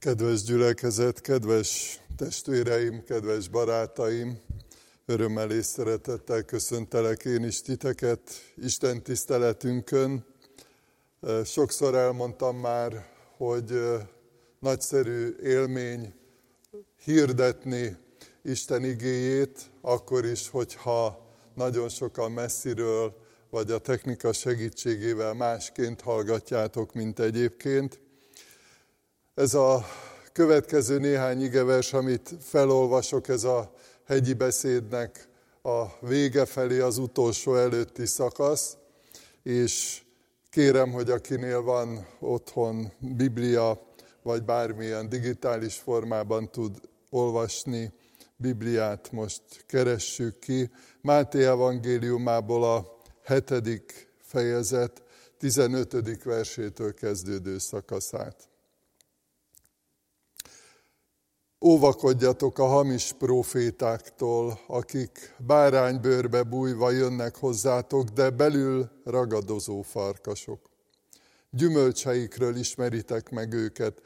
Kedves gyülekezet, kedves testvéreim, kedves barátaim, örömmel és szeretettel köszöntelek én is titeket Isten tiszteletünkön. Sokszor elmondtam már, hogy nagyszerű élmény hirdetni Isten igéjét, akkor is, hogyha nagyon sokan messziről, vagy a technika segítségével másként hallgatjátok, mint egyébként. Ez a következő néhány igevers, amit felolvasok, ez a hegyi beszédnek a vége felé az utolsó előtti szakasz, és kérem, hogy akinél van otthon Biblia, vagy bármilyen digitális formában tud olvasni Bibliát, most keressük ki. Máté evangéliumából a hetedik fejezet 15. versétől kezdődő szakaszát. Óvakodjatok a hamis profétáktól, akik báránybőrbe bújva jönnek hozzátok, de belül ragadozó farkasok. Gyümölcseikről ismeritek meg őket.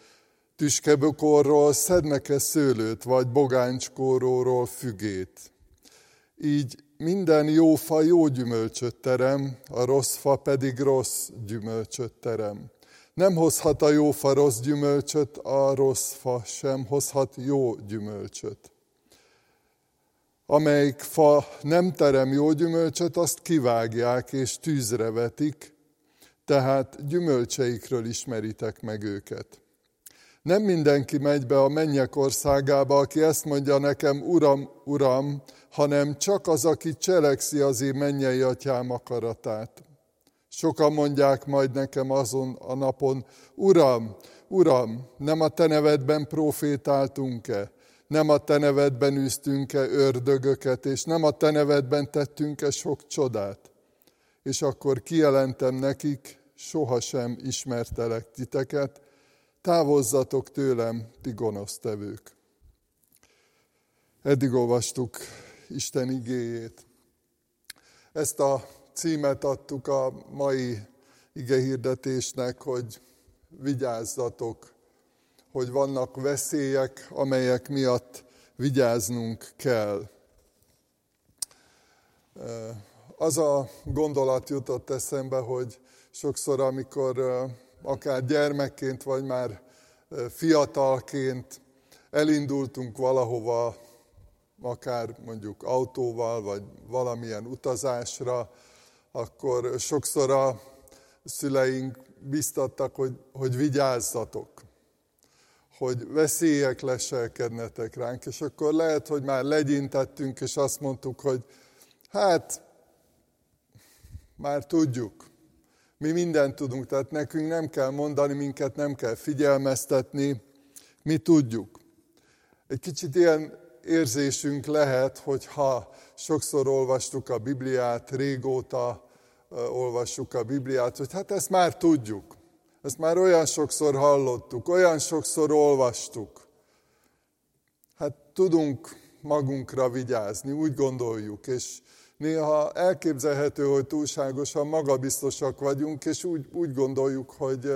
Tüskebukorról szednek-e szőlőt, vagy bogáncskóróról fügét. Így minden jó fa jó gyümölcsöt terem, a rossz fa pedig rossz gyümölcsöt terem. Nem hozhat a jó fa rossz gyümölcsöt, a rossz fa sem hozhat jó gyümölcsöt. Amelyik fa nem terem jó gyümölcsöt, azt kivágják és tűzre vetik, tehát gyümölcseikről ismeritek meg őket. Nem mindenki megy be a mennyek országába, aki ezt mondja nekem, Uram, Uram, hanem csak az, aki cselekszi az én mennyei atyám akaratát. Sokan mondják majd nekem azon a napon, Uram, Uram, nem a te nevedben profétáltunk-e? Nem a te nevedben űztünk-e ördögöket, és nem a te nevedben tettünk-e sok csodát? És akkor kijelentem nekik, sohasem ismertelek titeket, távozzatok tőlem, ti gonosztevők. Eddig olvastuk Isten igéjét. Ezt a címet adtuk a mai igehirdetésnek, hogy vigyázzatok, hogy vannak veszélyek, amelyek miatt vigyáznunk kell. Az a gondolat jutott eszembe, hogy sokszor, amikor akár gyermekként, vagy már fiatalként elindultunk valahova, akár mondjuk autóval, vagy valamilyen utazásra, akkor sokszor a szüleink biztattak, hogy, hogy vigyázzatok, hogy veszélyek leselkednetek ránk, és akkor lehet, hogy már legyintettünk, és azt mondtuk, hogy hát, már tudjuk, mi mindent tudunk, tehát nekünk nem kell mondani, minket nem kell figyelmeztetni, mi tudjuk. Egy kicsit ilyen érzésünk lehet, hogy ha sokszor olvastuk a Bibliát, régóta olvassuk a Bibliát, hogy hát ezt már tudjuk. Ezt már olyan sokszor hallottuk, olyan sokszor olvastuk. Hát tudunk magunkra vigyázni, úgy gondoljuk, és néha elképzelhető, hogy túlságosan magabiztosak vagyunk, és úgy, úgy gondoljuk, hogy,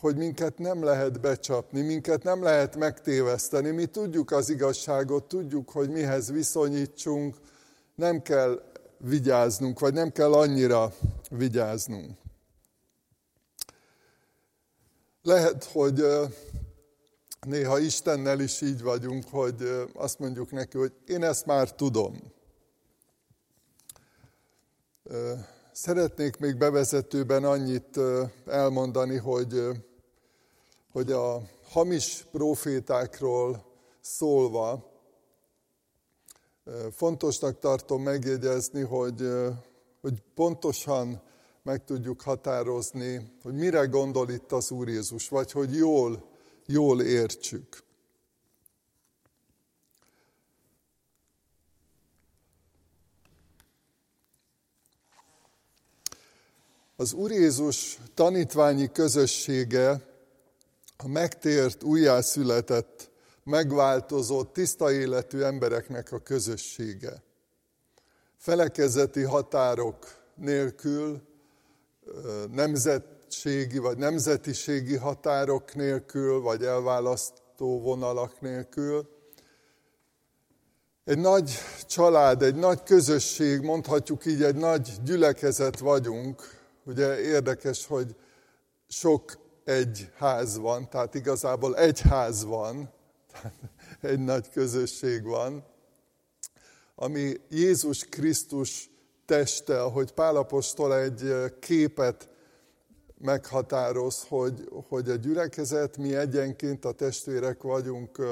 hogy minket nem lehet becsapni, minket nem lehet megtéveszteni. Mi tudjuk az igazságot, tudjuk, hogy mihez viszonyítsunk, nem kell vigyáznunk, vagy nem kell annyira vigyáznunk. Lehet, hogy néha Istennel is így vagyunk, hogy azt mondjuk neki, hogy én ezt már tudom. Szeretnék még bevezetőben annyit elmondani, hogy, hogy a hamis profétákról szólva, fontosnak tartom megjegyezni, hogy, hogy pontosan meg tudjuk határozni, hogy mire gondol itt az Úr Jézus, vagy hogy jól, jól értsük. Az Úr Jézus tanítványi közössége a megtért, újjászületett, megváltozott, tiszta életű embereknek a közössége. Felekezeti határok nélkül, nemzet nemzetségi vagy nemzetiségi határok nélkül, vagy elválasztó vonalak nélkül. Egy nagy család, egy nagy közösség, mondhatjuk így, egy nagy gyülekezet vagyunk. Ugye érdekes, hogy sok egy ház van, tehát igazából egy ház van, egy nagy közösség van, ami Jézus Krisztus teste, ahogy Pálapostól egy képet meghatároz, hogy, hogy a gyülekezet, mi egyenként a testvérek vagyunk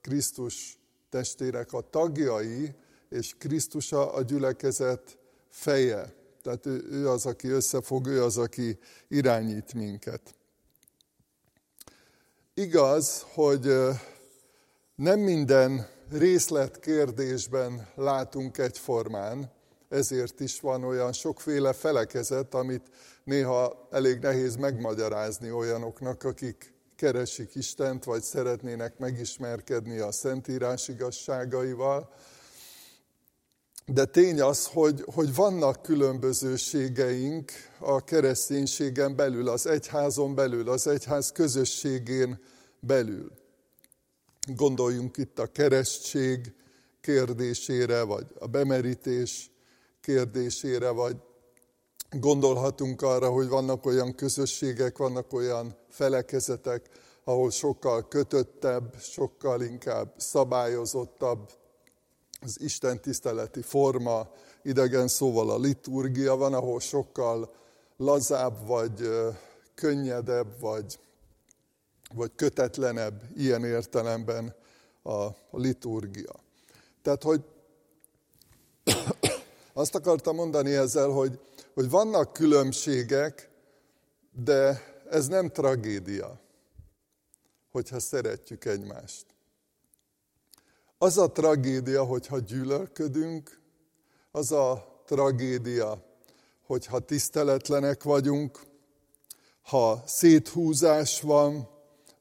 Krisztus testvérek a tagjai, és Krisztus a gyülekezet feje. Tehát ő, ő az, aki összefog, ő az, aki irányít minket. Igaz, hogy nem minden részletkérdésben látunk egyformán, ezért is van olyan sokféle felekezet, amit néha elég nehéz megmagyarázni olyanoknak, akik keresik Istent, vagy szeretnének megismerkedni a Szentírás igazságaival. De tény az, hogy, hogy vannak különbözőségeink a kereszténységen belül, az egyházon belül, az egyház közösségén belül. Gondoljunk itt a keresztség kérdésére, vagy a bemerítés kérdésére, vagy gondolhatunk arra, hogy vannak olyan közösségek, vannak olyan felekezetek, ahol sokkal kötöttebb, sokkal inkább szabályozottabb az Isten tiszteleti forma, idegen szóval a liturgia van, ahol sokkal lazább, vagy könnyedebb, vagy, vagy kötetlenebb ilyen értelemben a liturgia. Tehát, hogy azt akartam mondani ezzel, hogy, hogy vannak különbségek, de ez nem tragédia, hogyha szeretjük egymást. Az a tragédia, hogyha gyűlölködünk, az a tragédia, hogyha tiszteletlenek vagyunk, ha széthúzás van,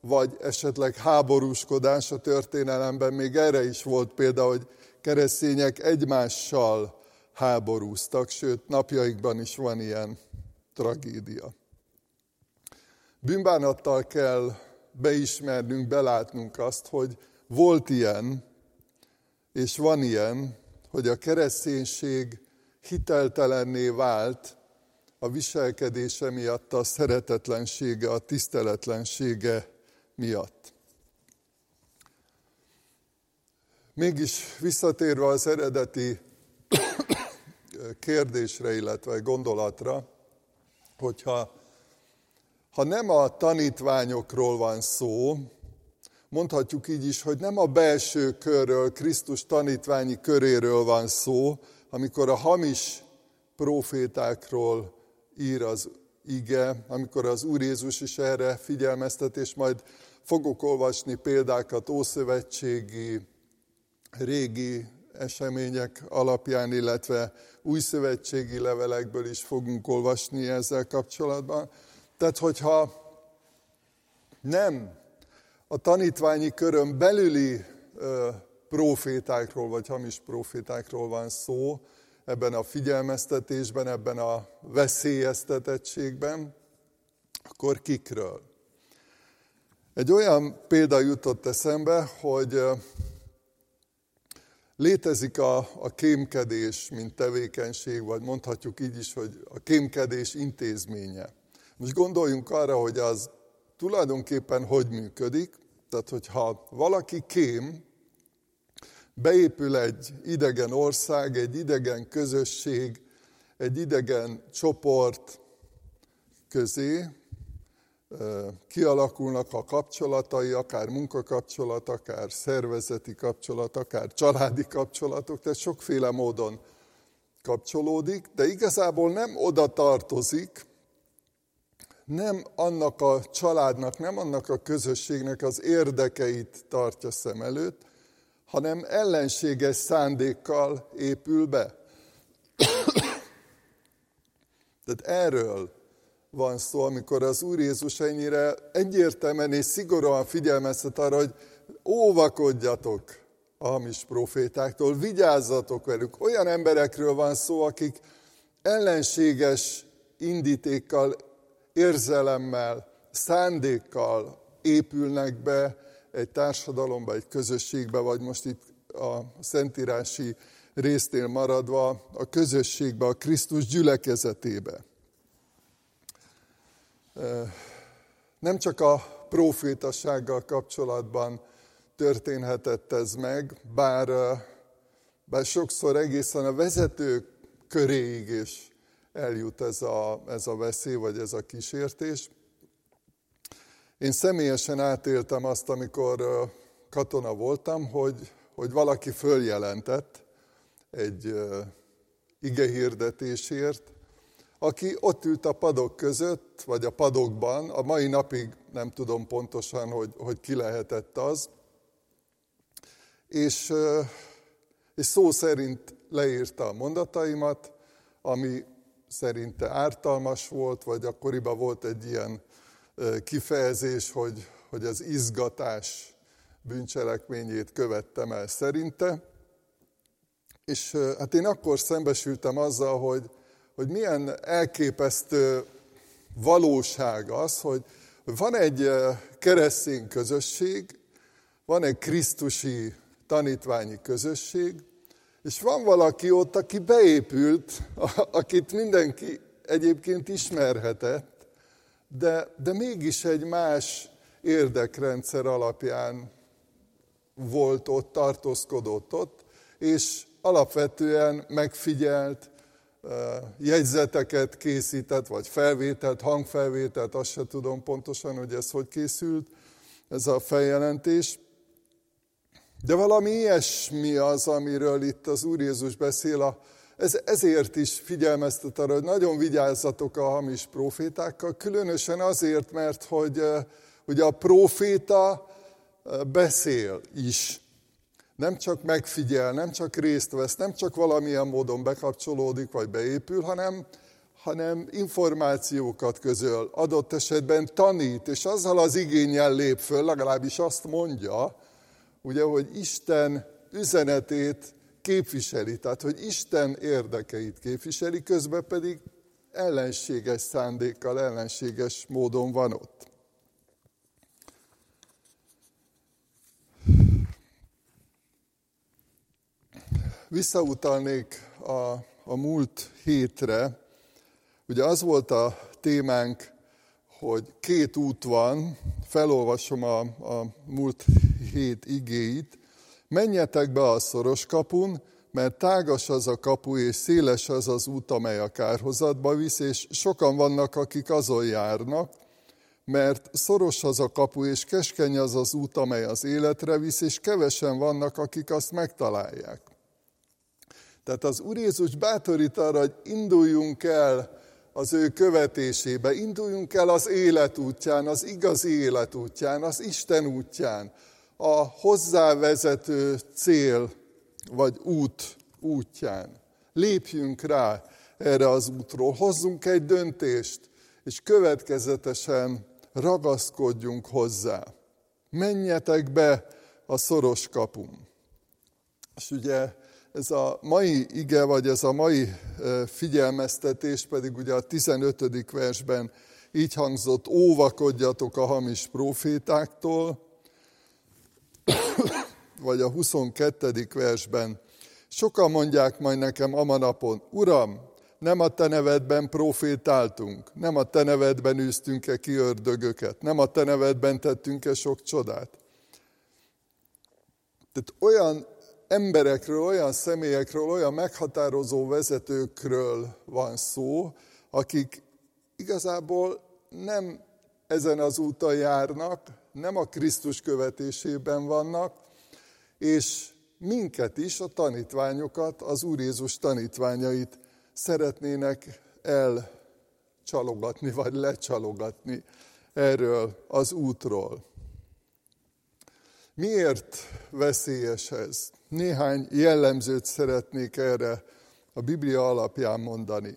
vagy esetleg háborúskodás a történelemben, még erre is volt példa, hogy keresztények egymással háborúztak, sőt napjaikban is van ilyen tragédia. Bűnbánattal kell beismernünk, belátnunk azt, hogy volt ilyen, és van ilyen, hogy a kereszténység hiteltelenné vált a viselkedése miatt, a szeretetlensége, a tiszteletlensége miatt. Mégis visszatérve az eredeti kérdésre, illetve gondolatra, hogyha ha nem a tanítványokról van szó, mondhatjuk így is, hogy nem a belső körről, Krisztus tanítványi köréről van szó, amikor a hamis profétákról ír az ige, amikor az Úr Jézus is erre figyelmeztet, és majd fogok olvasni példákat ószövetségi, régi események alapján, illetve új szövetségi levelekből is fogunk olvasni ezzel kapcsolatban. Tehát, hogyha nem a tanítványi körön belüli profétákról, vagy hamis profétákról van szó, ebben a figyelmeztetésben, ebben a veszélyeztetettségben, akkor kikről? Egy olyan példa jutott eszembe, hogy létezik a, a kémkedés, mint tevékenység, vagy mondhatjuk így is, hogy a kémkedés intézménye. Most gondoljunk arra, hogy az tulajdonképpen hogy működik. Tehát, hogyha valaki kém, beépül egy idegen ország, egy idegen közösség, egy idegen csoport közé, kialakulnak a kapcsolatai, akár munkakapcsolat, akár szervezeti kapcsolat, akár családi kapcsolatok, tehát sokféle módon kapcsolódik, de igazából nem oda tartozik, nem annak a családnak, nem annak a közösségnek az érdekeit tartja szem előtt, hanem ellenséges szándékkal épül be. Tehát erről van szó, amikor az Úr Jézus ennyire egyértelműen és szigorúan figyelmeztet arra, hogy óvakodjatok a hamis profétáktól, vigyázzatok velük. Olyan emberekről van szó, akik ellenséges indítékkal érzelemmel, szándékkal épülnek be egy társadalomba, egy közösségbe, vagy most itt a szentírási résznél maradva a közösségbe, a Krisztus gyülekezetébe. Nem csak a profétassággal kapcsolatban történhetett ez meg, bár, bár sokszor egészen a vezetők köréig is eljut ez a, ez a veszély, vagy ez a kísértés. Én személyesen átéltem azt, amikor katona voltam, hogy, hogy valaki följelentett egy igehirdetésért, aki ott ült a padok között, vagy a padokban, a mai napig nem tudom pontosan, hogy, hogy ki lehetett az, és, és szó szerint leírta a mondataimat, ami szerinte ártalmas volt, vagy akkoriban volt egy ilyen kifejezés, hogy, hogy az izgatás bűncselekményét követtem el szerinte. És hát én akkor szembesültem azzal, hogy, hogy milyen elképesztő valóság az, hogy van egy keresztény közösség, van egy krisztusi tanítványi közösség, és van valaki ott, aki beépült, akit mindenki egyébként ismerhetett, de, de mégis egy más érdekrendszer alapján volt ott, tartózkodott ott, és alapvetően megfigyelt, jegyzeteket készített, vagy felvételt, hangfelvételt, azt se tudom pontosan, hogy ez hogy készült, ez a feljelentés. De valami ilyesmi az, amiről itt az Úr Jézus beszél, a, ez, ezért is figyelmeztet arra, hogy nagyon vigyázzatok a hamis profétákkal, különösen azért, mert hogy ugye a proféta beszél is. Nem csak megfigyel, nem csak részt vesz, nem csak valamilyen módon bekapcsolódik vagy beépül, hanem, hanem információkat közöl, adott esetben tanít, és azzal az igényel lép föl, legalábbis azt mondja, ugye, hogy Isten üzenetét képviseli, tehát hogy Isten érdekeit képviseli, közben pedig ellenséges szándékkal, ellenséges módon van ott. Visszautalnék a, a múlt hétre. Ugye az volt a témánk, hogy két út van, felolvasom a, a múlt hét igéit. Menjetek be a szoros kapun, mert tágas az a kapu, és széles az az út, amely a kárhozatba visz, és sokan vannak, akik azon járnak, mert szoros az a kapu, és keskeny az az út, amely az életre visz, és kevesen vannak, akik azt megtalálják. Tehát az Úr Jézus bátorít arra, hogy induljunk el az ő követésébe, induljunk el az élet útján, az igazi élet útján, az Isten útján, a hozzávezető cél vagy út útján. Lépjünk rá erre az útról, hozzunk egy döntést, és következetesen ragaszkodjunk hozzá. Menjetek be a szoros kapun. És ugye ez a mai ige, vagy ez a mai figyelmeztetés pedig ugye a 15. versben így hangzott, óvakodjatok a hamis profétáktól, vagy a 22. versben, sokan mondják majd nekem a napon, Uram, nem a te nevedben profétáltunk, nem a te nevedben űztünk-e ki ördögöket, nem a te nevedben tettünk-e sok csodát. Tehát olyan emberekről, olyan személyekről, olyan meghatározó vezetőkről van szó, akik igazából nem ezen az úton járnak, nem a Krisztus követésében vannak, és minket is, a tanítványokat, az Úr Jézus tanítványait szeretnének elcsalogatni, vagy lecsalogatni erről az útról. Miért veszélyes ez? Néhány jellemzőt szeretnék erre a Biblia alapján mondani.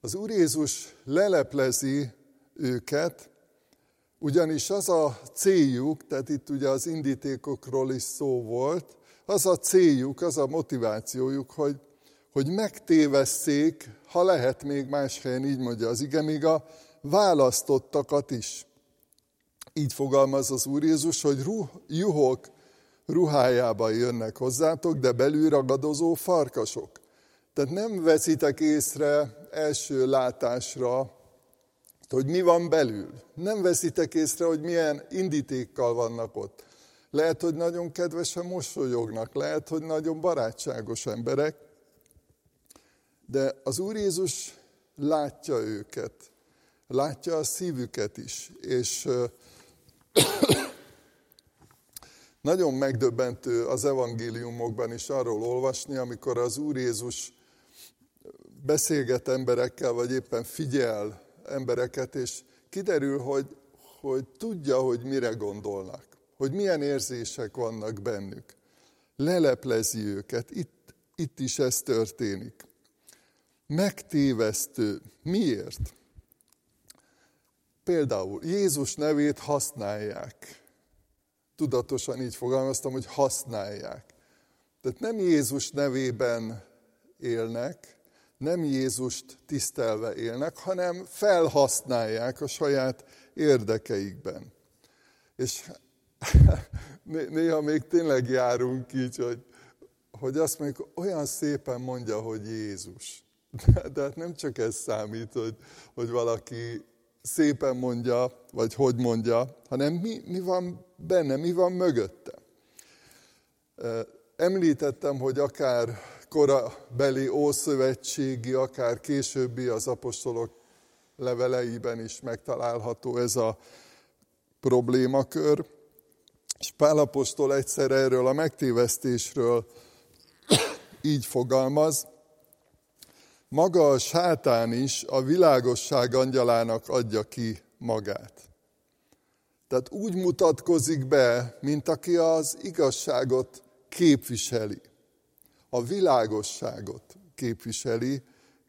Az Úr Jézus leleplezi őket, ugyanis az a céljuk, tehát itt ugye az indítékokról is szó volt, az a céljuk, az a motivációjuk, hogy, hogy megtévesszék, ha lehet még más helyen, így mondja az ige, még a választottakat is. Így fogalmaz az Úr Jézus, hogy ruh, juhok ruhájába jönnek hozzátok, de belül ragadozó farkasok. Tehát nem veszitek észre első látásra, hogy mi van belül. Nem veszitek észre, hogy milyen indítékkal vannak ott. Lehet, hogy nagyon kedvesen mosolyognak, lehet, hogy nagyon barátságos emberek, de az Úr Jézus látja őket, látja a szívüket is, és nagyon megdöbbentő az evangéliumokban is arról olvasni, amikor az Úr Jézus beszélget emberekkel, vagy éppen figyel embereket, és kiderül, hogy, hogy tudja, hogy mire gondolnak, hogy milyen érzések vannak bennük. Leleplezi őket, itt, itt is ez történik. Megtévesztő. Miért? Például Jézus nevét használják. Tudatosan így fogalmaztam, hogy használják. Tehát nem Jézus nevében élnek, nem Jézust tisztelve élnek, hanem felhasználják a saját érdekeikben. És néha még tényleg járunk így, hogy, hogy azt mondjuk, olyan szépen mondja, hogy Jézus. De, hát nem csak ez számít, hogy, hogy valaki szépen mondja, vagy hogy mondja, hanem mi, mi van benne, mi van mögötte. Említettem, hogy akár korabeli ószövetségi, akár későbbi az apostolok leveleiben is megtalálható ez a problémakör. És Pál apostol egyszer erről a megtévesztésről így fogalmaz, maga a sátán is a világosság angyalának adja ki magát. Tehát úgy mutatkozik be, mint aki az igazságot képviseli a világosságot képviseli,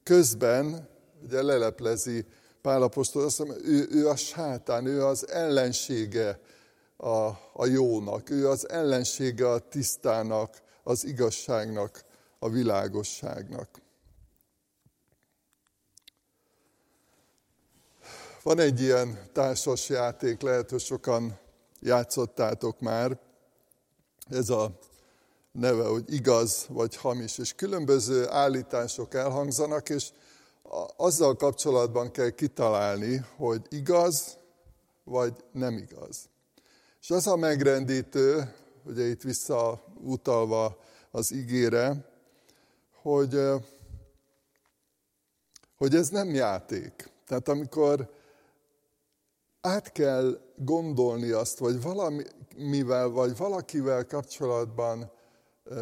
közben ugye leleplezi Pálapostól, azt mondja, ő, ő a sátán, ő az ellensége a, a jónak, ő az ellensége a tisztának, az igazságnak, a világosságnak. Van egy ilyen társas játék, lehet, hogy sokan játszottátok már. Ez a neve, hogy igaz vagy hamis, és különböző állítások elhangzanak, és azzal kapcsolatban kell kitalálni, hogy igaz vagy nem igaz. És az a megrendítő, ugye itt visszautalva az igére, hogy, hogy ez nem játék. Tehát amikor át kell gondolni azt, vagy valamivel, vagy valakivel kapcsolatban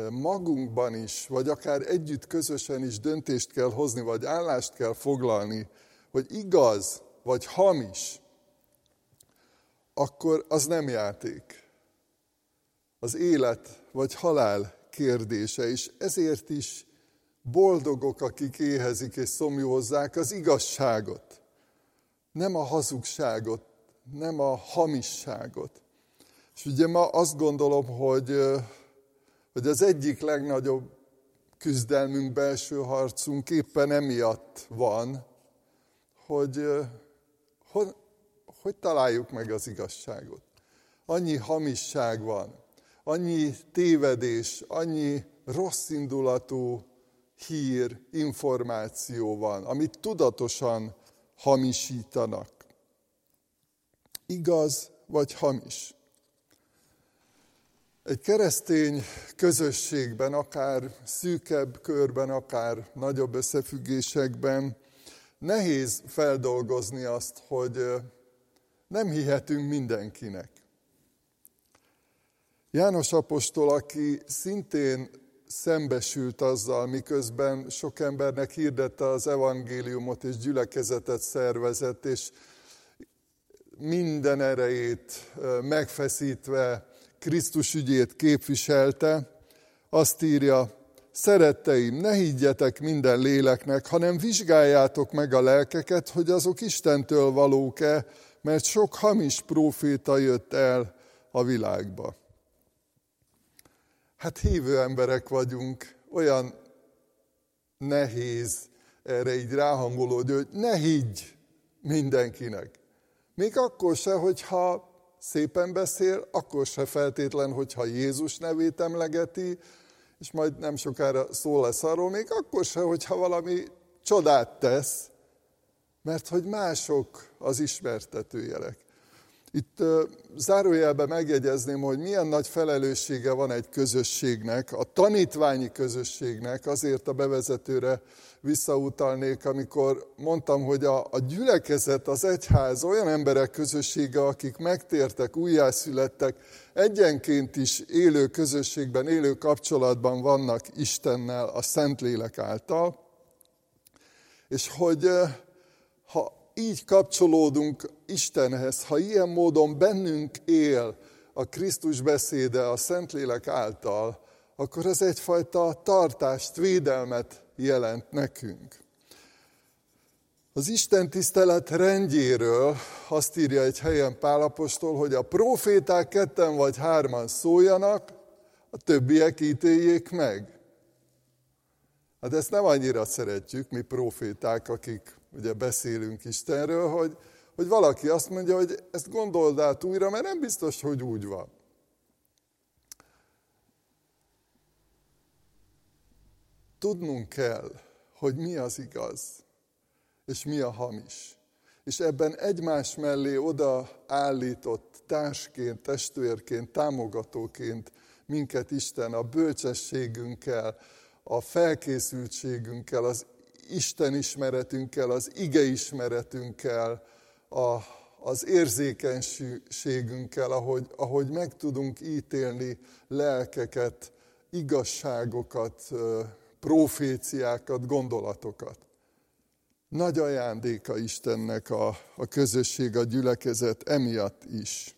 magunkban is, vagy akár együtt közösen is döntést kell hozni, vagy állást kell foglalni, hogy igaz vagy hamis, akkor az nem játék. Az élet vagy halál kérdése, és ezért is boldogok, akik éhezik és szomjózzák az igazságot, nem a hazugságot, nem a hamisságot. És ugye ma azt gondolom, hogy hogy az egyik legnagyobb küzdelmünk, belső harcunk éppen emiatt van, hogy hogy, hogy találjuk meg az igazságot. Annyi hamisság van, annyi tévedés, annyi rossz indulatú hír, információ van, amit tudatosan hamisítanak. Igaz vagy hamis? Egy keresztény közösségben, akár szűkebb körben, akár nagyobb összefüggésekben nehéz feldolgozni azt, hogy nem hihetünk mindenkinek. János apostol, aki szintén szembesült azzal, miközben sok embernek hirdette az evangéliumot és gyülekezetet szervezett, és minden erejét megfeszítve Krisztus ügyét képviselte, azt írja, Szeretteim, ne higgyetek minden léleknek, hanem vizsgáljátok meg a lelkeket, hogy azok Istentől valók-e, mert sok hamis próféta jött el a világba. Hát hívő emberek vagyunk, olyan nehéz erre így ráhangolódni, hogy ne higgy mindenkinek. Még akkor se, hogyha szépen beszél, akkor se feltétlen, hogyha Jézus nevét emlegeti, és majd nem sokára szó lesz arról, még akkor se, hogyha valami csodát tesz, mert hogy mások az ismertetőjelek. Itt zárójelben megjegyezném, hogy milyen nagy felelőssége van egy közösségnek, a tanítványi közösségnek, azért a bevezetőre visszautalnék, amikor mondtam, hogy a, a gyülekezet, az egyház olyan emberek közössége, akik megtértek, újjászülettek, egyenként is élő közösségben, élő kapcsolatban vannak Istennel, a Szentlélek által, és hogy ha így kapcsolódunk Istenhez, ha ilyen módon bennünk él a Krisztus beszéde a Szentlélek által, akkor ez egyfajta tartást, védelmet jelent nekünk. Az Isten tisztelet rendjéről azt írja egy helyen Pálapostól, hogy a proféták ketten vagy hárman szóljanak, a többiek ítéljék meg. Hát ezt nem annyira szeretjük, mi proféták, akik ugye beszélünk Istenről, hogy, hogy valaki azt mondja, hogy ezt gondold át újra, mert nem biztos, hogy úgy van. Tudnunk kell, hogy mi az igaz, és mi a hamis. És ebben egymás mellé oda állított társként, testvérként, támogatóként minket Isten a bölcsességünkkel, a felkészültségünkkel, az Isten ismeretünkkel, az ige ismeretünkkel, a, az érzékenységünkkel, ahogy, ahogy meg tudunk ítélni lelkeket, igazságokat, proféciákat, gondolatokat. Nagy ajándéka Istennek a, a közösség, a gyülekezet emiatt is.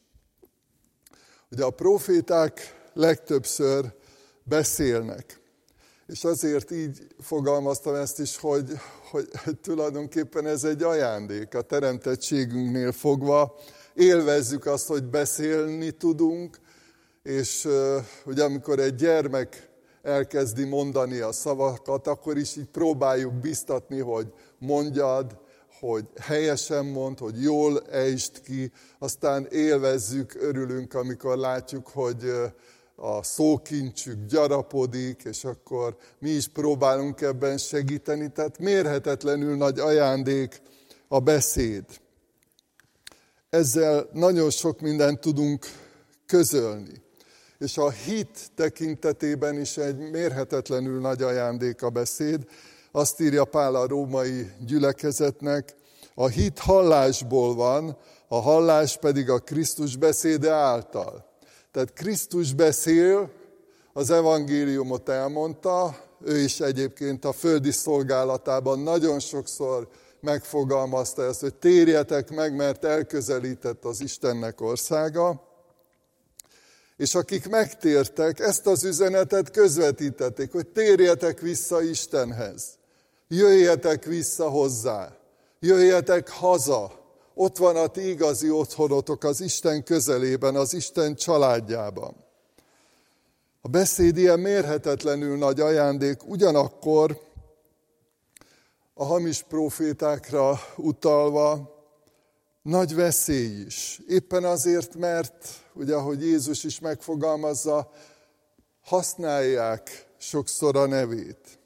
Ugye a proféták legtöbbször beszélnek. És azért így fogalmaztam ezt is, hogy, hogy, hogy tulajdonképpen ez egy ajándék a teremtettségünknél fogva. Élvezzük azt, hogy beszélni tudunk, és ugye amikor egy gyermek elkezdi mondani a szavakat, akkor is így próbáljuk biztatni, hogy mondjad, hogy helyesen mond, hogy jól ejtsd ki, aztán élvezzük, örülünk, amikor látjuk, hogy a szókincsük gyarapodik, és akkor mi is próbálunk ebben segíteni. Tehát mérhetetlenül nagy ajándék a beszéd. Ezzel nagyon sok mindent tudunk közölni. És a hit tekintetében is egy mérhetetlenül nagy ajándék a beszéd. Azt írja Pál a római gyülekezetnek, a hit hallásból van, a hallás pedig a Krisztus beszéde által. Tehát Krisztus beszél, az evangéliumot elmondta, ő is egyébként a földi szolgálatában nagyon sokszor megfogalmazta ezt, hogy térjetek meg, mert elközelített az Istennek országa. És akik megtértek, ezt az üzenetet közvetítették, hogy térjetek vissza Istenhez, jöjjetek vissza hozzá, jöjjetek haza, ott van a ti igazi otthonotok az Isten közelében, az Isten családjában. A beszéd ilyen mérhetetlenül nagy ajándék, ugyanakkor a hamis profétákra utalva nagy veszély is. Éppen azért, mert, ugye ahogy Jézus is megfogalmazza, használják sokszor a nevét.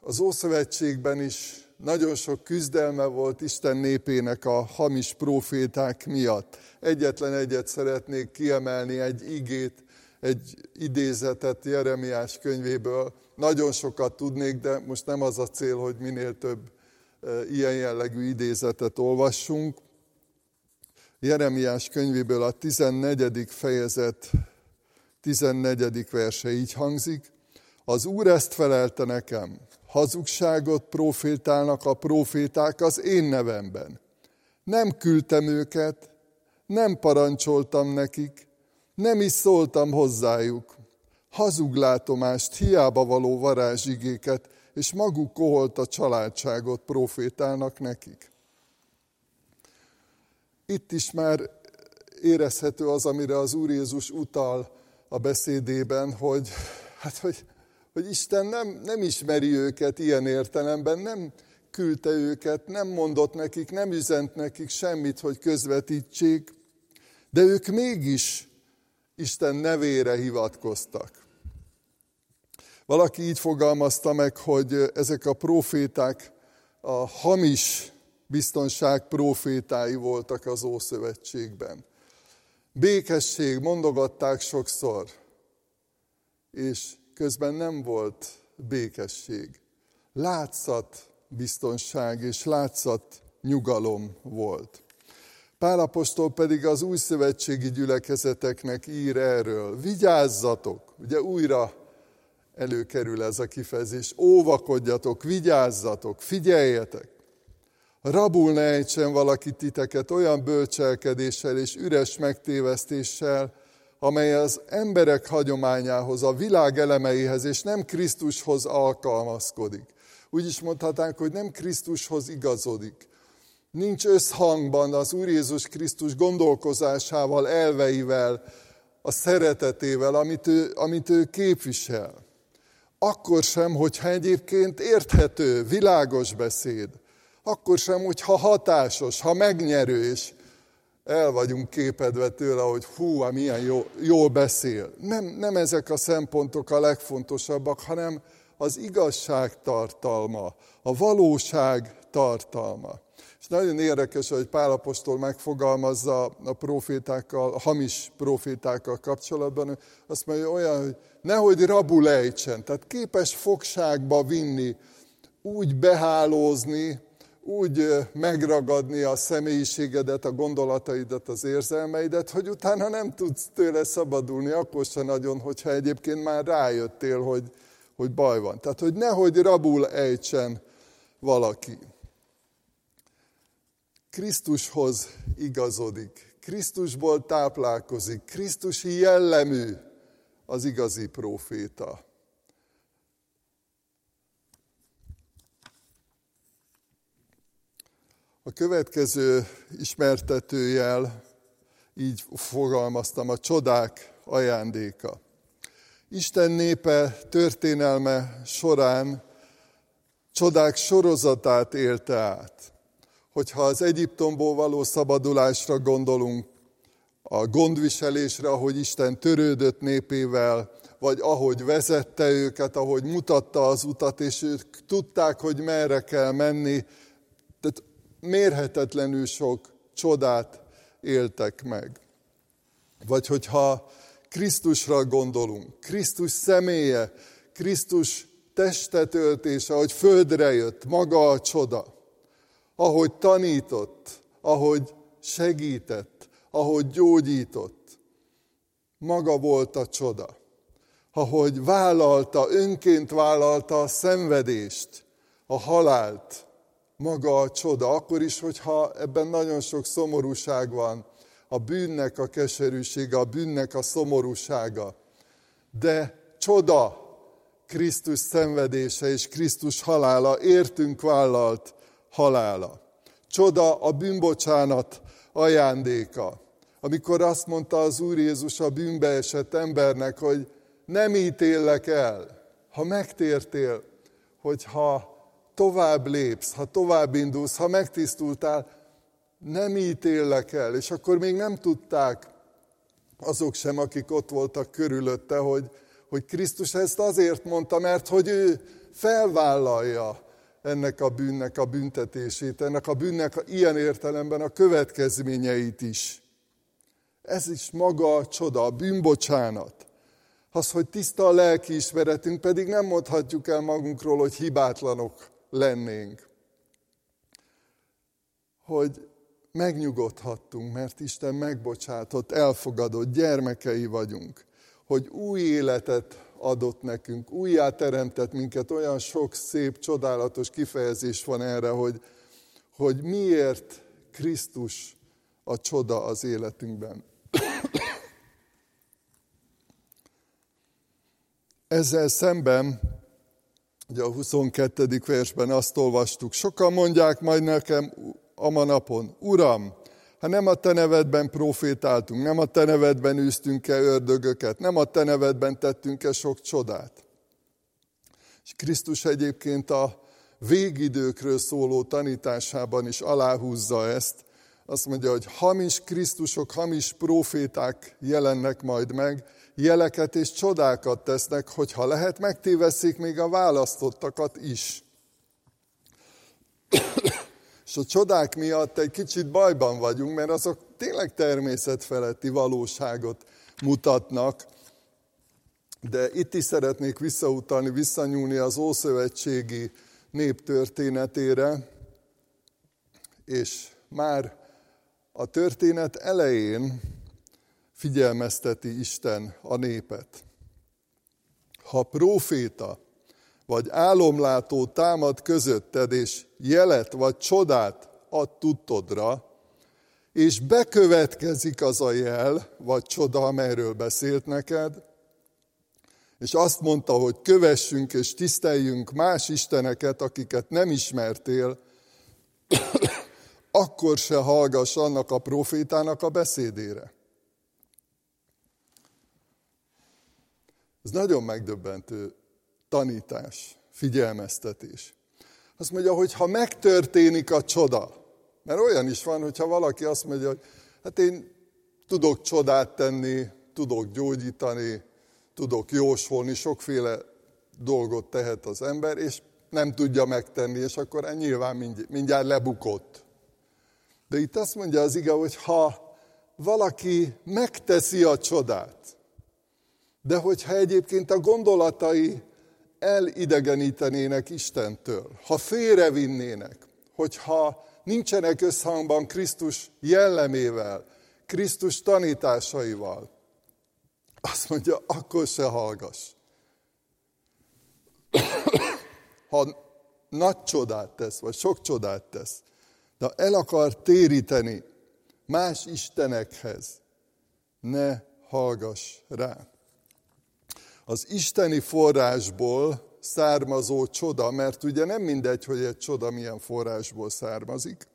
Az Ószövetségben is nagyon sok küzdelme volt Isten népének a hamis proféták miatt. Egyetlen egyet szeretnék kiemelni, egy igét, egy idézetet Jeremiás könyvéből. Nagyon sokat tudnék, de most nem az a cél, hogy minél több e, ilyen jellegű idézetet olvassunk. Jeremiás könyvéből a 14. fejezet 14. verse így hangzik. Az Úr ezt felelte nekem, hazugságot profétálnak a proféták az én nevemben. Nem küldtem őket, nem parancsoltam nekik, nem is szóltam hozzájuk. Hazuglátomást, hiába való varázsigéket, és maguk koholt a családságot profétálnak nekik. Itt is már érezhető az, amire az Úr Jézus utal a beszédében, hogy, hát, hogy hogy Isten nem, nem ismeri őket ilyen értelemben, nem küldte őket, nem mondott nekik, nem üzent nekik semmit, hogy közvetítsék, de ők mégis Isten nevére hivatkoztak. Valaki így fogalmazta meg, hogy ezek a proféták a hamis biztonság profétái voltak az Ószövetségben. Békesség, mondogatták sokszor, és közben nem volt békesség. Látszat biztonság és látszat nyugalom volt. Pálapostól pedig az új szövetségi gyülekezeteknek ír erről. Vigyázzatok! Ugye újra előkerül ez a kifejezés. Óvakodjatok, vigyázzatok, figyeljetek! Rabul ne ejtsen valaki titeket olyan bölcselkedéssel és üres megtévesztéssel, amely az emberek hagyományához, a világ elemeihez és nem Krisztushoz alkalmazkodik. Úgy is mondhatnánk, hogy nem Krisztushoz igazodik. Nincs összhangban az Úr Jézus Krisztus gondolkozásával, elveivel, a szeretetével, amit ő, amit ő képvisel. Akkor sem, hogyha egyébként érthető, világos beszéd. Akkor sem, hogyha hatásos, ha megnyerő, és el vagyunk képedve tőle, hogy hú, milyen jó, jól beszél. Nem, nem ezek a szempontok a legfontosabbak, hanem az igazság tartalma, a valóság tartalma. És nagyon érdekes, hogy Pálapostól megfogalmazza a profétákkal, a hamis profétákkal kapcsolatban, azt mondja olyan, hogy nehogy rabul ejtsen, tehát képes fogságba vinni, úgy behálózni, úgy megragadni a személyiségedet, a gondolataidat, az érzelmeidet, hogy utána nem tudsz tőle szabadulni, akkor se nagyon, hogyha egyébként már rájöttél, hogy, hogy baj van. Tehát, hogy nehogy rabul ejtsen valaki. Krisztushoz igazodik, Krisztusból táplálkozik, Krisztusi jellemű az igazi próféta. A következő ismertetőjel így fogalmaztam, a csodák ajándéka. Isten népe történelme során csodák sorozatát élte át. Hogyha az Egyiptomból való szabadulásra gondolunk, a gondviselésre, ahogy Isten törődött népével, vagy ahogy vezette őket, ahogy mutatta az utat, és ők tudták, hogy merre kell menni. Mérhetetlenül sok csodát éltek meg. Vagy hogyha Krisztusra gondolunk, Krisztus személye, Krisztus testetöltése, ahogy földre jött, maga a csoda, ahogy tanított, ahogy segített, ahogy gyógyított, maga volt a csoda. Ahogy vállalta, önként vállalta a szenvedést, a halált, maga a csoda. Akkor is, hogyha ebben nagyon sok szomorúság van, a bűnnek a keserűsége, a bűnnek a szomorúsága. De csoda Krisztus szenvedése és Krisztus halála, értünk vállalt halála. Csoda a bűnbocsánat ajándéka. Amikor azt mondta az Úr Jézus a bűnbe esett embernek, hogy nem ítéllek el, ha megtértél, hogyha tovább lépsz, ha tovább indulsz, ha megtisztultál, nem ítéllek el. És akkor még nem tudták azok sem, akik ott voltak körülötte, hogy, hogy Krisztus ezt azért mondta, mert hogy ő felvállalja ennek a bűnnek a büntetését, ennek a bűnnek ilyen értelemben a következményeit is. Ez is maga a csoda, a bűnbocsánat. Az, hogy tiszta a lelkiismeretünk, pedig nem mondhatjuk el magunkról, hogy hibátlanok lennénk. Hogy megnyugodhattunk, mert Isten megbocsátott, elfogadott, gyermekei vagyunk. Hogy új életet adott nekünk, újjá teremtett minket, olyan sok szép, csodálatos kifejezés van erre, hogy, hogy miért Krisztus a csoda az életünkben. Ezzel szemben, ugye a 22. versben azt olvastuk, sokan mondják majd nekem a napon, Uram, ha nem a te nevedben profétáltunk, nem a te nevedben űztünk-e ördögöket, nem a te nevedben tettünk-e sok csodát. És Krisztus egyébként a végidőkről szóló tanításában is aláhúzza ezt. Azt mondja, hogy hamis Krisztusok, hamis proféták jelennek majd meg, jeleket és csodákat tesznek, hogyha lehet, megtéveszik még a választottakat is. és a csodák miatt egy kicsit bajban vagyunk, mert azok tényleg természetfeletti valóságot mutatnak, de itt is szeretnék visszautalni, visszanyúlni az Ószövetségi nép történetére, és már a történet elején figyelmezteti Isten a népet. Ha proféta vagy álomlátó támad közötted, és jelet vagy csodát ad tudtodra, és bekövetkezik az a jel, vagy csoda, amelyről beszélt neked, és azt mondta, hogy kövessünk és tiszteljünk más isteneket, akiket nem ismertél, akkor se hallgass annak a profétának a beszédére. Ez nagyon megdöbbentő tanítás, figyelmeztetés. Azt mondja, hogy ha megtörténik a csoda, mert olyan is van, hogyha valaki azt mondja, hogy hát én tudok csodát tenni, tudok gyógyítani, tudok jósolni, sokféle dolgot tehet az ember, és nem tudja megtenni, és akkor nyilván mindjárt lebukott. De itt azt mondja az ige, hogy ha valaki megteszi a csodát, de hogyha egyébként a gondolatai elidegenítenének Istentől, ha félrevinnének, hogyha nincsenek összhangban Krisztus jellemével, Krisztus tanításaival, azt mondja, akkor se hallgass. Ha nagy csodát tesz, vagy sok csodát tesz, de el akar téríteni más istenekhez, ne hallgass rá. Az isteni forrásból származó csoda, mert ugye nem mindegy, hogy egy csoda milyen forrásból származik.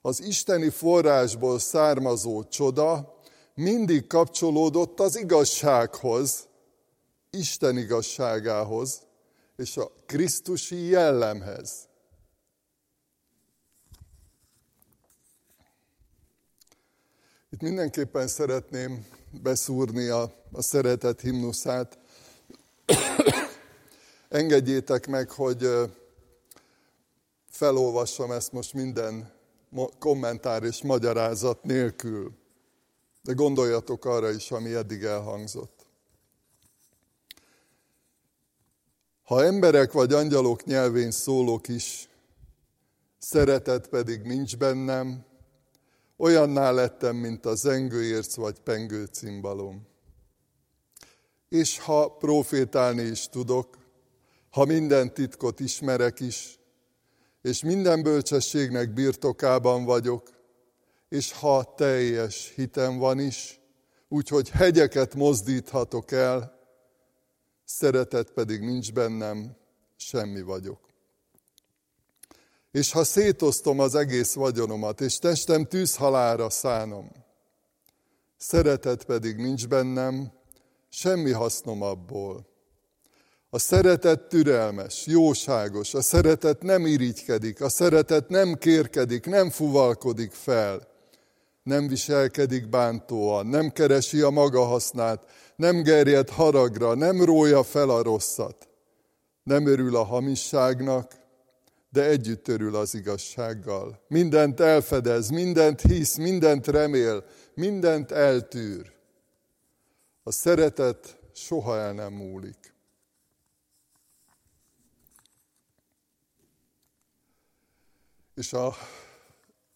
Az isteni forrásból származó csoda mindig kapcsolódott az igazsághoz, Isten igazságához, és a Krisztusi jellemhez. Itt mindenképpen szeretném beszúrni a, a szeretet himnuszát. Engedjétek meg, hogy felolvassam ezt most minden kommentár és magyarázat nélkül. De gondoljatok arra is, ami eddig elhangzott. Ha emberek vagy angyalok nyelvén szólok is, szeretet pedig nincs bennem, olyanná lettem, mint a zengőérc vagy pengő cimbalom. És ha profétálni is tudok, ha minden titkot ismerek is, és minden bölcsességnek birtokában vagyok, és ha teljes hitem van is, úgyhogy hegyeket mozdíthatok el, szeretet pedig nincs bennem, semmi vagyok. És ha szétoztom az egész vagyonomat, és testem tűzhalára szánom, szeretet pedig nincs bennem, semmi hasznom abból. A szeretet türelmes, jóságos, a szeretet nem irigykedik, a szeretet nem kérkedik, nem fuvalkodik fel, nem viselkedik bántóan, nem keresi a maga hasznát, nem gerjed haragra, nem rója fel a rosszat, nem örül a hamisságnak, de együtt örül az igazsággal. Mindent elfedez, mindent hisz, mindent remél, mindent eltűr. A szeretet soha el nem múlik. És a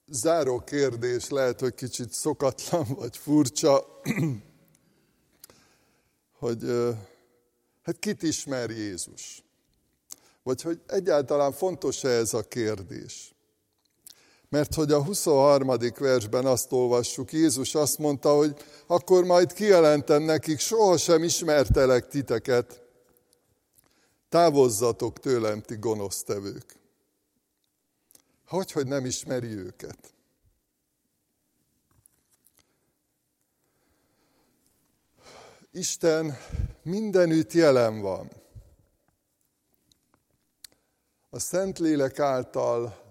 záró kérdés lehet, hogy kicsit szokatlan vagy furcsa, hogy hát kit ismer Jézus? Vagy hogy egyáltalán fontos-e ez a kérdés? Mert hogy a 23. versben azt olvassuk, Jézus azt mondta, hogy akkor majd kijelentem nekik, sohasem ismertelek titeket, távozzatok tőlem, ti gonosztevők. Hogy, hogy nem ismeri őket? Isten mindenütt jelen van. a Szentlélek által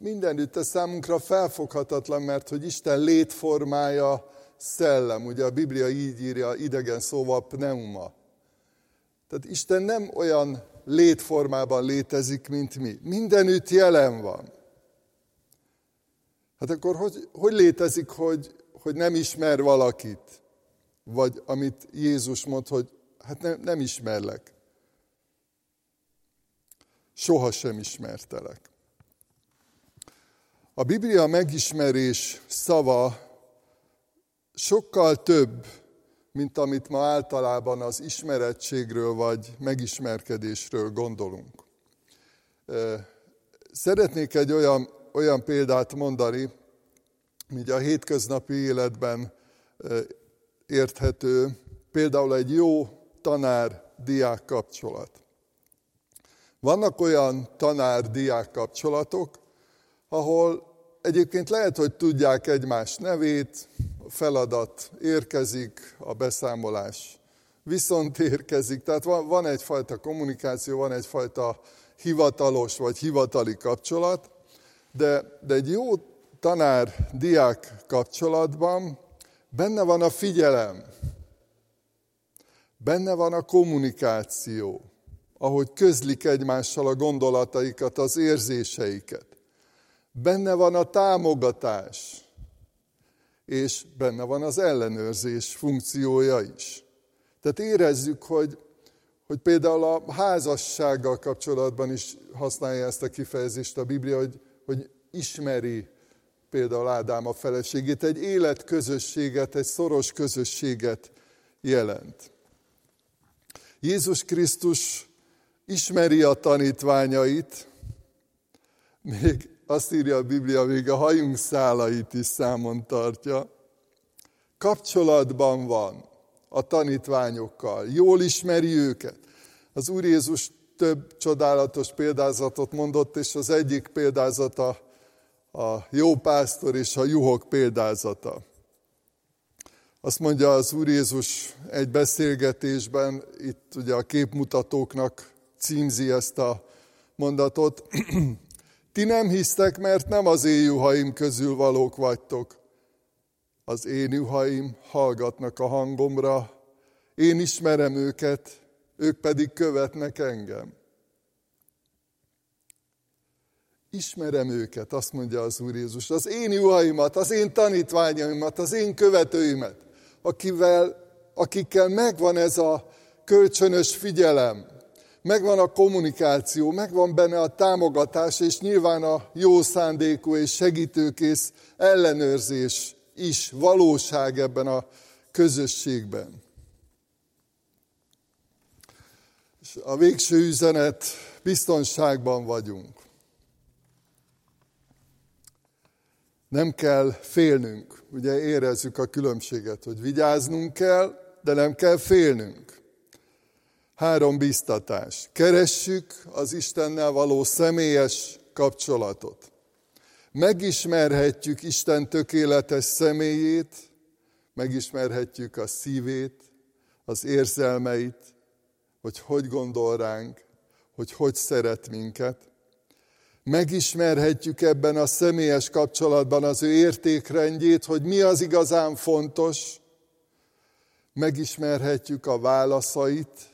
mindenütt ez számunkra felfoghatatlan, mert hogy Isten létformája szellem, ugye a Biblia így írja idegen szóval pneuma. Tehát Isten nem olyan létformában létezik, mint mi. Mindenütt jelen van. Hát akkor hogy, hogy létezik, hogy, hogy nem ismer valakit? Vagy amit Jézus mond, hogy hát nem, nem ismerlek. Soha sem ismertelek. A Biblia megismerés szava sokkal több, mint amit ma általában az ismerettségről vagy megismerkedésről gondolunk. Szeretnék egy olyan, olyan példát mondani, hogy a hétköznapi életben érthető, például egy jó tanár-diák kapcsolat. Vannak olyan tanár-diák kapcsolatok, ahol egyébként lehet, hogy tudják egymás nevét, feladat érkezik, a beszámolás viszont érkezik. Tehát van, van egyfajta kommunikáció, van egyfajta hivatalos vagy hivatali kapcsolat, de, de egy jó tanár-diák kapcsolatban benne van a figyelem, benne van a kommunikáció, ahogy közlik egymással a gondolataikat, az érzéseiket. Benne van a támogatás, és benne van az ellenőrzés funkciója is. Tehát érezzük, hogy, hogy például a házassággal kapcsolatban is használja ezt a kifejezést a Biblia, hogy, hogy ismeri például Ádám a feleségét, egy életközösséget, egy szoros közösséget jelent. Jézus Krisztus ismeri a tanítványait, még azt írja a Biblia, még a hajunk szálait is számon tartja. Kapcsolatban van a tanítványokkal, jól ismeri őket. Az Úr Jézus több csodálatos példázatot mondott, és az egyik példázata a jó pásztor és a juhok példázata. Azt mondja az Úr Jézus egy beszélgetésben, itt ugye a képmutatóknak címzi ezt a mondatot, ti nem hisztek, mert nem az én juhaim közül valók vagytok. Az én juhaim hallgatnak a hangomra, én ismerem őket, ők pedig követnek engem. Ismerem őket, azt mondja az Úr Jézus, az én juhaimat, az én tanítványaimat, az én követőimet, akivel, akikkel megvan ez a kölcsönös figyelem, megvan a kommunikáció, megvan benne a támogatás, és nyilván a jó szándékú és segítőkész ellenőrzés is valóság ebben a közösségben. És a végső üzenet, biztonságban vagyunk. Nem kell félnünk, ugye érezzük a különbséget, hogy vigyáznunk kell, de nem kell félnünk. Három biztatás. Keressük az Istennel való személyes kapcsolatot. Megismerhetjük Isten tökéletes személyét, megismerhetjük a szívét, az érzelmeit, hogy hogy gondol ránk, hogy hogy szeret minket. Megismerhetjük ebben a személyes kapcsolatban az ő értékrendjét, hogy mi az igazán fontos. Megismerhetjük a válaszait,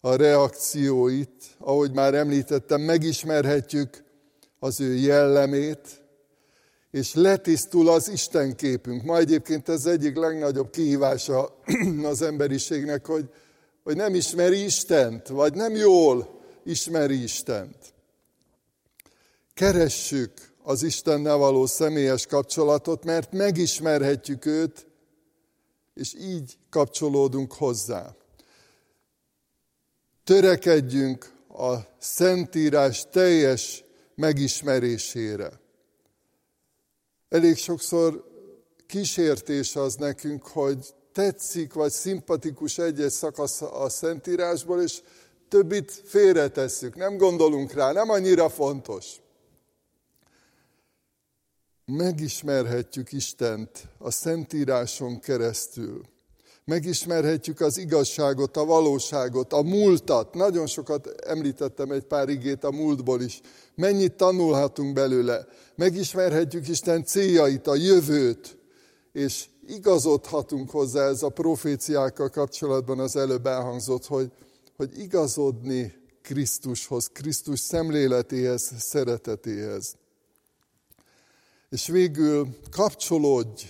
a reakcióit, ahogy már említettem, megismerhetjük az ő jellemét, és letisztul az Isten képünk. Ma egyébként ez egyik legnagyobb kihívása az emberiségnek, hogy, hogy nem ismeri Istent, vagy nem jól ismeri Istent. Keressük az Istennel való személyes kapcsolatot, mert megismerhetjük őt, és így kapcsolódunk hozzá törekedjünk a Szentírás teljes megismerésére. Elég sokszor kísértés az nekünk, hogy tetszik vagy szimpatikus egy-egy szakasz a Szentírásból, és többit félretesszük, nem gondolunk rá, nem annyira fontos. Megismerhetjük Istent a Szentíráson keresztül. Megismerhetjük az igazságot, a valóságot, a múltat. Nagyon sokat említettem egy pár igét a múltból is. Mennyit tanulhatunk belőle. Megismerhetjük Isten céljait, a jövőt, és igazodhatunk hozzá ez a proféciákkal kapcsolatban az előbb elhangzott, hogy, hogy igazodni Krisztushoz, Krisztus szemléletéhez, szeretetéhez. És végül kapcsolódj,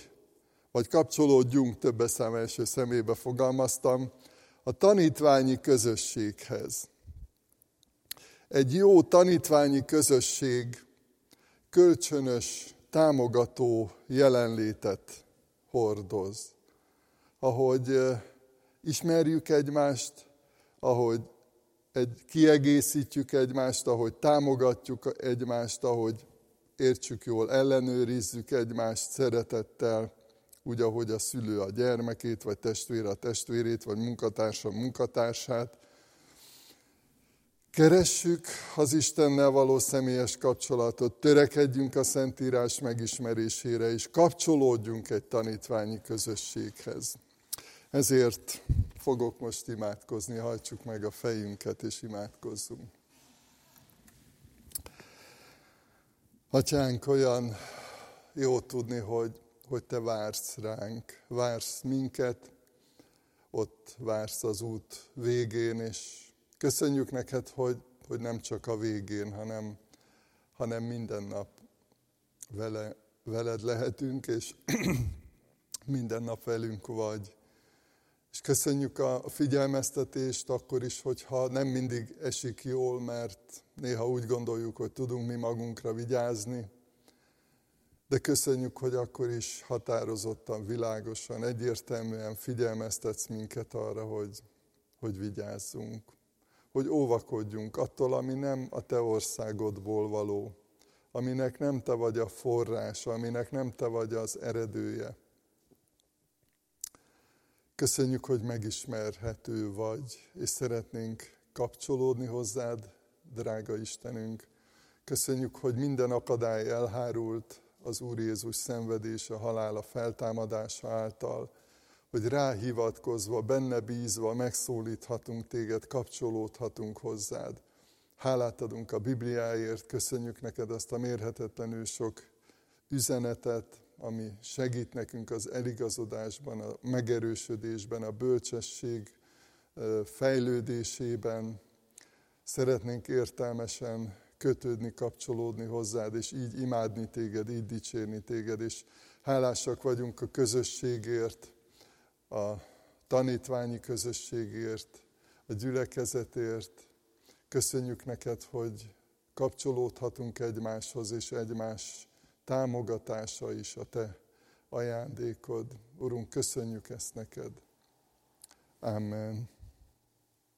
vagy kapcsolódjunk, több szám első szemébe fogalmaztam, a tanítványi közösséghez. Egy jó tanítványi közösség kölcsönös, támogató jelenlétet hordoz. Ahogy ismerjük egymást, ahogy egy, kiegészítjük egymást, ahogy támogatjuk egymást, ahogy értsük jól, ellenőrizzük egymást szeretettel, úgy, ahogy a szülő a gyermekét, vagy testvére a testvérét, vagy munkatársa a munkatársát. Keressük az Istennel való személyes kapcsolatot, törekedjünk a Szentírás megismerésére, és kapcsolódjunk egy tanítványi közösséghez. Ezért fogok most imádkozni, hajtsuk meg a fejünket, és imádkozzunk. Atyánk, olyan jó tudni, hogy, hogy Te vársz ránk, vársz minket, ott vársz az út végén, és köszönjük neked, hogy, hogy nem csak a végén, hanem, hanem minden nap vele, veled lehetünk, és minden nap velünk vagy. És köszönjük a figyelmeztetést akkor is, hogyha nem mindig esik jól, mert néha úgy gondoljuk, hogy tudunk mi magunkra vigyázni, de köszönjük, hogy akkor is határozottan, világosan, egyértelműen figyelmeztetsz minket arra, hogy, hogy vigyázzunk, hogy óvakodjunk attól, ami nem a te országodból való, aminek nem te vagy a forrása, aminek nem te vagy az eredője. Köszönjük, hogy megismerhető vagy, és szeretnénk kapcsolódni hozzád, drága Istenünk. Köszönjük, hogy minden akadály elhárult az Úr Jézus szenvedése, halála, feltámadása által, hogy ráhivatkozva, benne bízva megszólíthatunk téged, kapcsolódhatunk hozzád. Hálát adunk a Bibliáért, köszönjük neked azt a mérhetetlenül sok üzenetet, ami segít nekünk az eligazodásban, a megerősödésben, a bölcsesség fejlődésében. Szeretnénk értelmesen kötődni, kapcsolódni hozzád, és így imádni téged, így dicsérni téged, és hálásak vagyunk a közösségért, a tanítványi közösségért, a gyülekezetért. Köszönjük neked, hogy kapcsolódhatunk egymáshoz, és egymás támogatása is a te ajándékod. Urunk, köszönjük ezt neked. Amen.